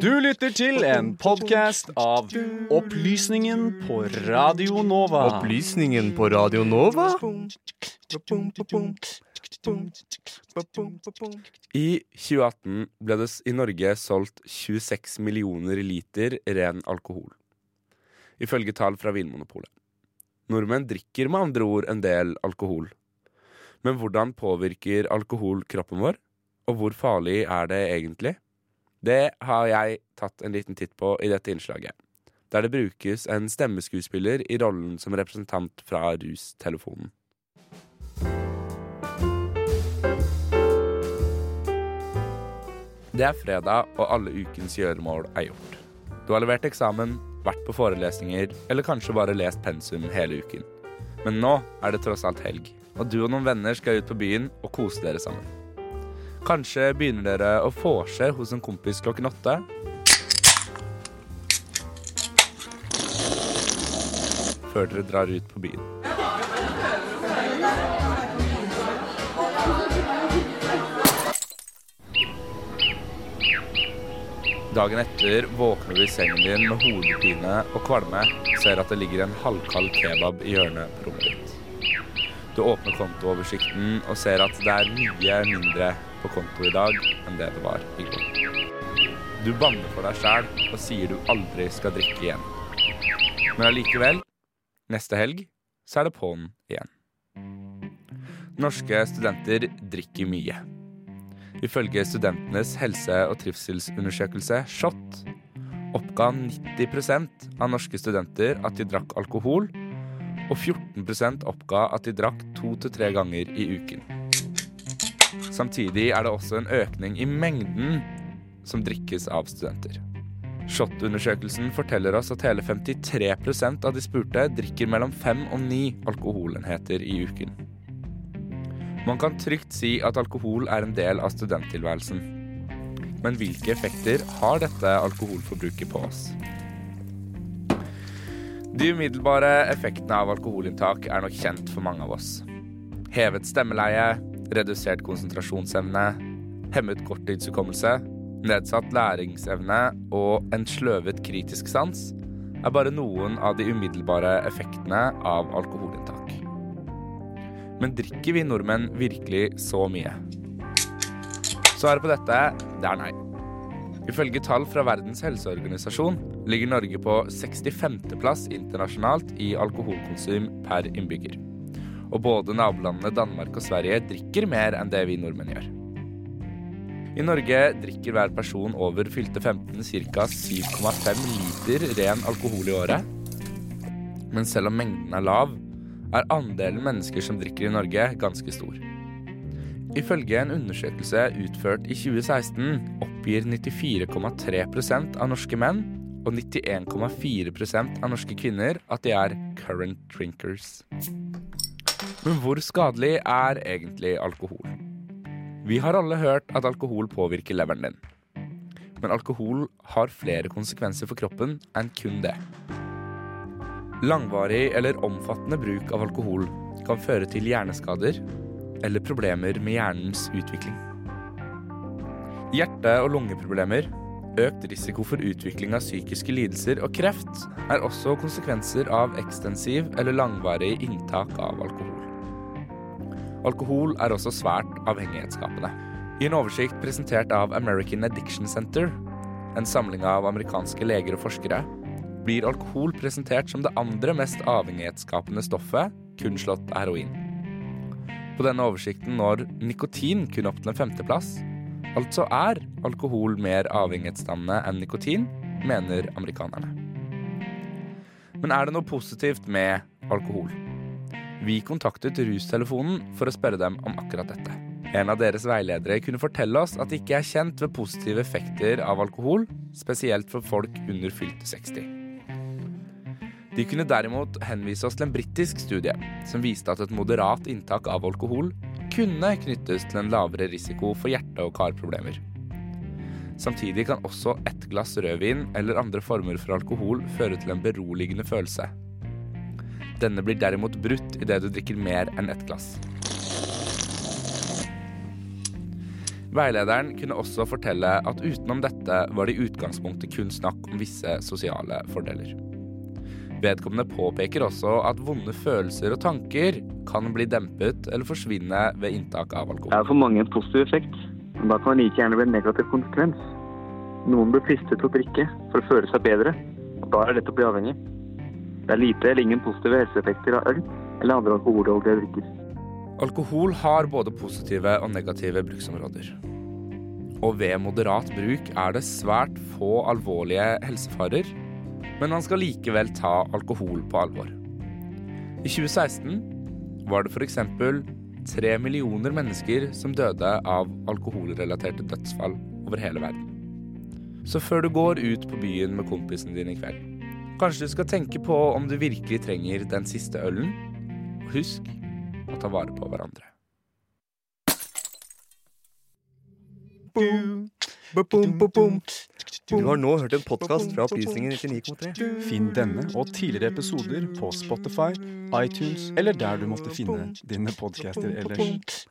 Du lytter til en podkast av Opplysningen på Radio Nova. Opplysningen på Radio Nova? I 2018 ble det i Norge solgt 26 millioner liter ren alkohol. Ifølge tall fra Vinmonopolet. Nordmenn drikker med andre ord en del alkohol. Men hvordan påvirker alkohol kroppen vår? Og hvor farlig er det egentlig? Det har jeg tatt en liten titt på i dette innslaget, der det brukes en stemmeskuespiller i rollen som representant fra rustelefonen. Det er fredag, og alle ukens gjøremål er gjort. Du har levert eksamen, vært på forelesninger, eller kanskje bare lest pensum hele uken. Men nå er det tross alt helg, og du og noen venner skal ut på byen og kose dere sammen. Kanskje begynner dere å vorse hos en kompis klokken åtte. Før dere drar ut på byen. Dagen etter våkner du i sengen din med hodepine og kvalme og ser at det ligger en halvkald kebab i hjørnet på rommet ditt. Du åpner kontooversikten og ser at det er mye mindre på konto i dag enn det det var i går. Du banner for deg sjæl og sier du aldri skal drikke igjen. Men allikevel, neste helg, så er det på'n igjen. Norske studenter drikker mye. Ifølge Studentenes helse- og trivselsundersøkelse, SHoT, oppga 90% av norske studenter at de drakk alkohol, og 14% oppga at de drakk to til tre ganger i uken. Samtidig er det også en økning i mengden som drikkes av studenter. SHoT-undersøkelsen forteller oss at hele 53% av de spurte drikker mellom fem og ni alkoholenheter i uken. Man kan trygt si at alkohol er en del av studenttilværelsen. Men hvilke effekter har dette alkoholforbruket på oss? De umiddelbare effektene av alkoholinntak er nok kjent for mange av oss. Hevet stemmeleie, redusert konsentrasjonsevne, hemmet korttidshukommelse, nedsatt læringsevne og en sløvet kritisk sans er bare noen av de umiddelbare effektene av alkoholinntak. Men drikker vi nordmenn virkelig så mye? Svaret på dette det er nei. Ifølge tall fra Verdens helseorganisasjon ligger Norge på 65. plass internasjonalt i alkoholkonsum per innbygger. Og både nabolandene Danmark og Sverige drikker mer enn det vi nordmenn gjør. I Norge drikker hver person over fylte 15 ca. 7,5 liter ren alkohol i året. Men selv om mengden er lav, er andelen mennesker som drikker i Norge, ganske stor. Ifølge en undersøkelse utført i 2016 oppgir 94,3% av norske menn og 91,4% av norske kvinner at de er current drinkers. Men hvor skadelig er egentlig alkohol? Vi har alle hørt at alkohol påvirker leveren din. Men alkohol har flere konsekvenser for kroppen enn kun det. Langvarig eller omfattende bruk av alkohol kan føre til hjerneskader eller problemer med hjernens utvikling. Hjerte- og lungeproblemer, økt risiko for utvikling av psykiske lidelser og kreft er også konsekvenser av ekstensiv eller langvarig inntak av alkohol. Alkohol er også svært avhengighetsskapende. I en oversikt presentert av American Addiction Center, en samling av amerikanske leger og forskere, blir alkohol presentert som det andre mest avhengighetsskapende stoffet, kun slått heroin. På denne oversikten når nikotin kun opp til en femteplass. Altså er alkohol mer avhengighetsdannende enn nikotin, mener amerikanerne. Men er det noe positivt med alkohol? Vi kontaktet Rustelefonen for å spørre dem om akkurat dette. En av deres veiledere kunne fortelle oss at det ikke er kjent ved positive effekter av alkohol, spesielt for folk under fylte 60. De kunne derimot henvise oss til en britisk studie som viste at et moderat inntak av alkohol kunne knyttes til en lavere risiko for hjerte- og karproblemer. Samtidig kan også ett glass rødvin eller andre former for alkohol føre til en beroligende følelse. Denne blir derimot brutt idet du drikker mer enn ett glass. Veilederen kunne også fortelle at utenom dette var det i utgangspunktet kun snakk om visse sosiale fordeler. Vedkommende påpeker også at vonde følelser og tanker kan bli dempet eller forsvinne ved inntak av Det er for mange en positiv effekt, men da kan det like gjerne bli en negativ konsekvens. Noen blir fristet til å drikke for å føle seg bedre, og da er det lett å bli avhengig. Det er lite eller ingen positive helseeffekter av øl eller andre alkoholholdige drikker. Alkohol har både positive og negative bruksområder. Og ved moderat bruk er det svært få alvorlige helsefarer, men man skal likevel ta alkohol på alvor. I 2016 var det f.eks. tre millioner mennesker som døde av alkoholrelaterte dødsfall over hele verden. Så før du går ut på byen med kompisen din i kveld, kanskje du skal tenke på om du virkelig trenger den siste ølen, og husk å ta vare på hverandre. Du har nå hørt en podkast fra Opplysningen 99,3. Finn denne og tidligere episoder på Spotify, iTunes eller der du måtte finne dine podcaster ellers.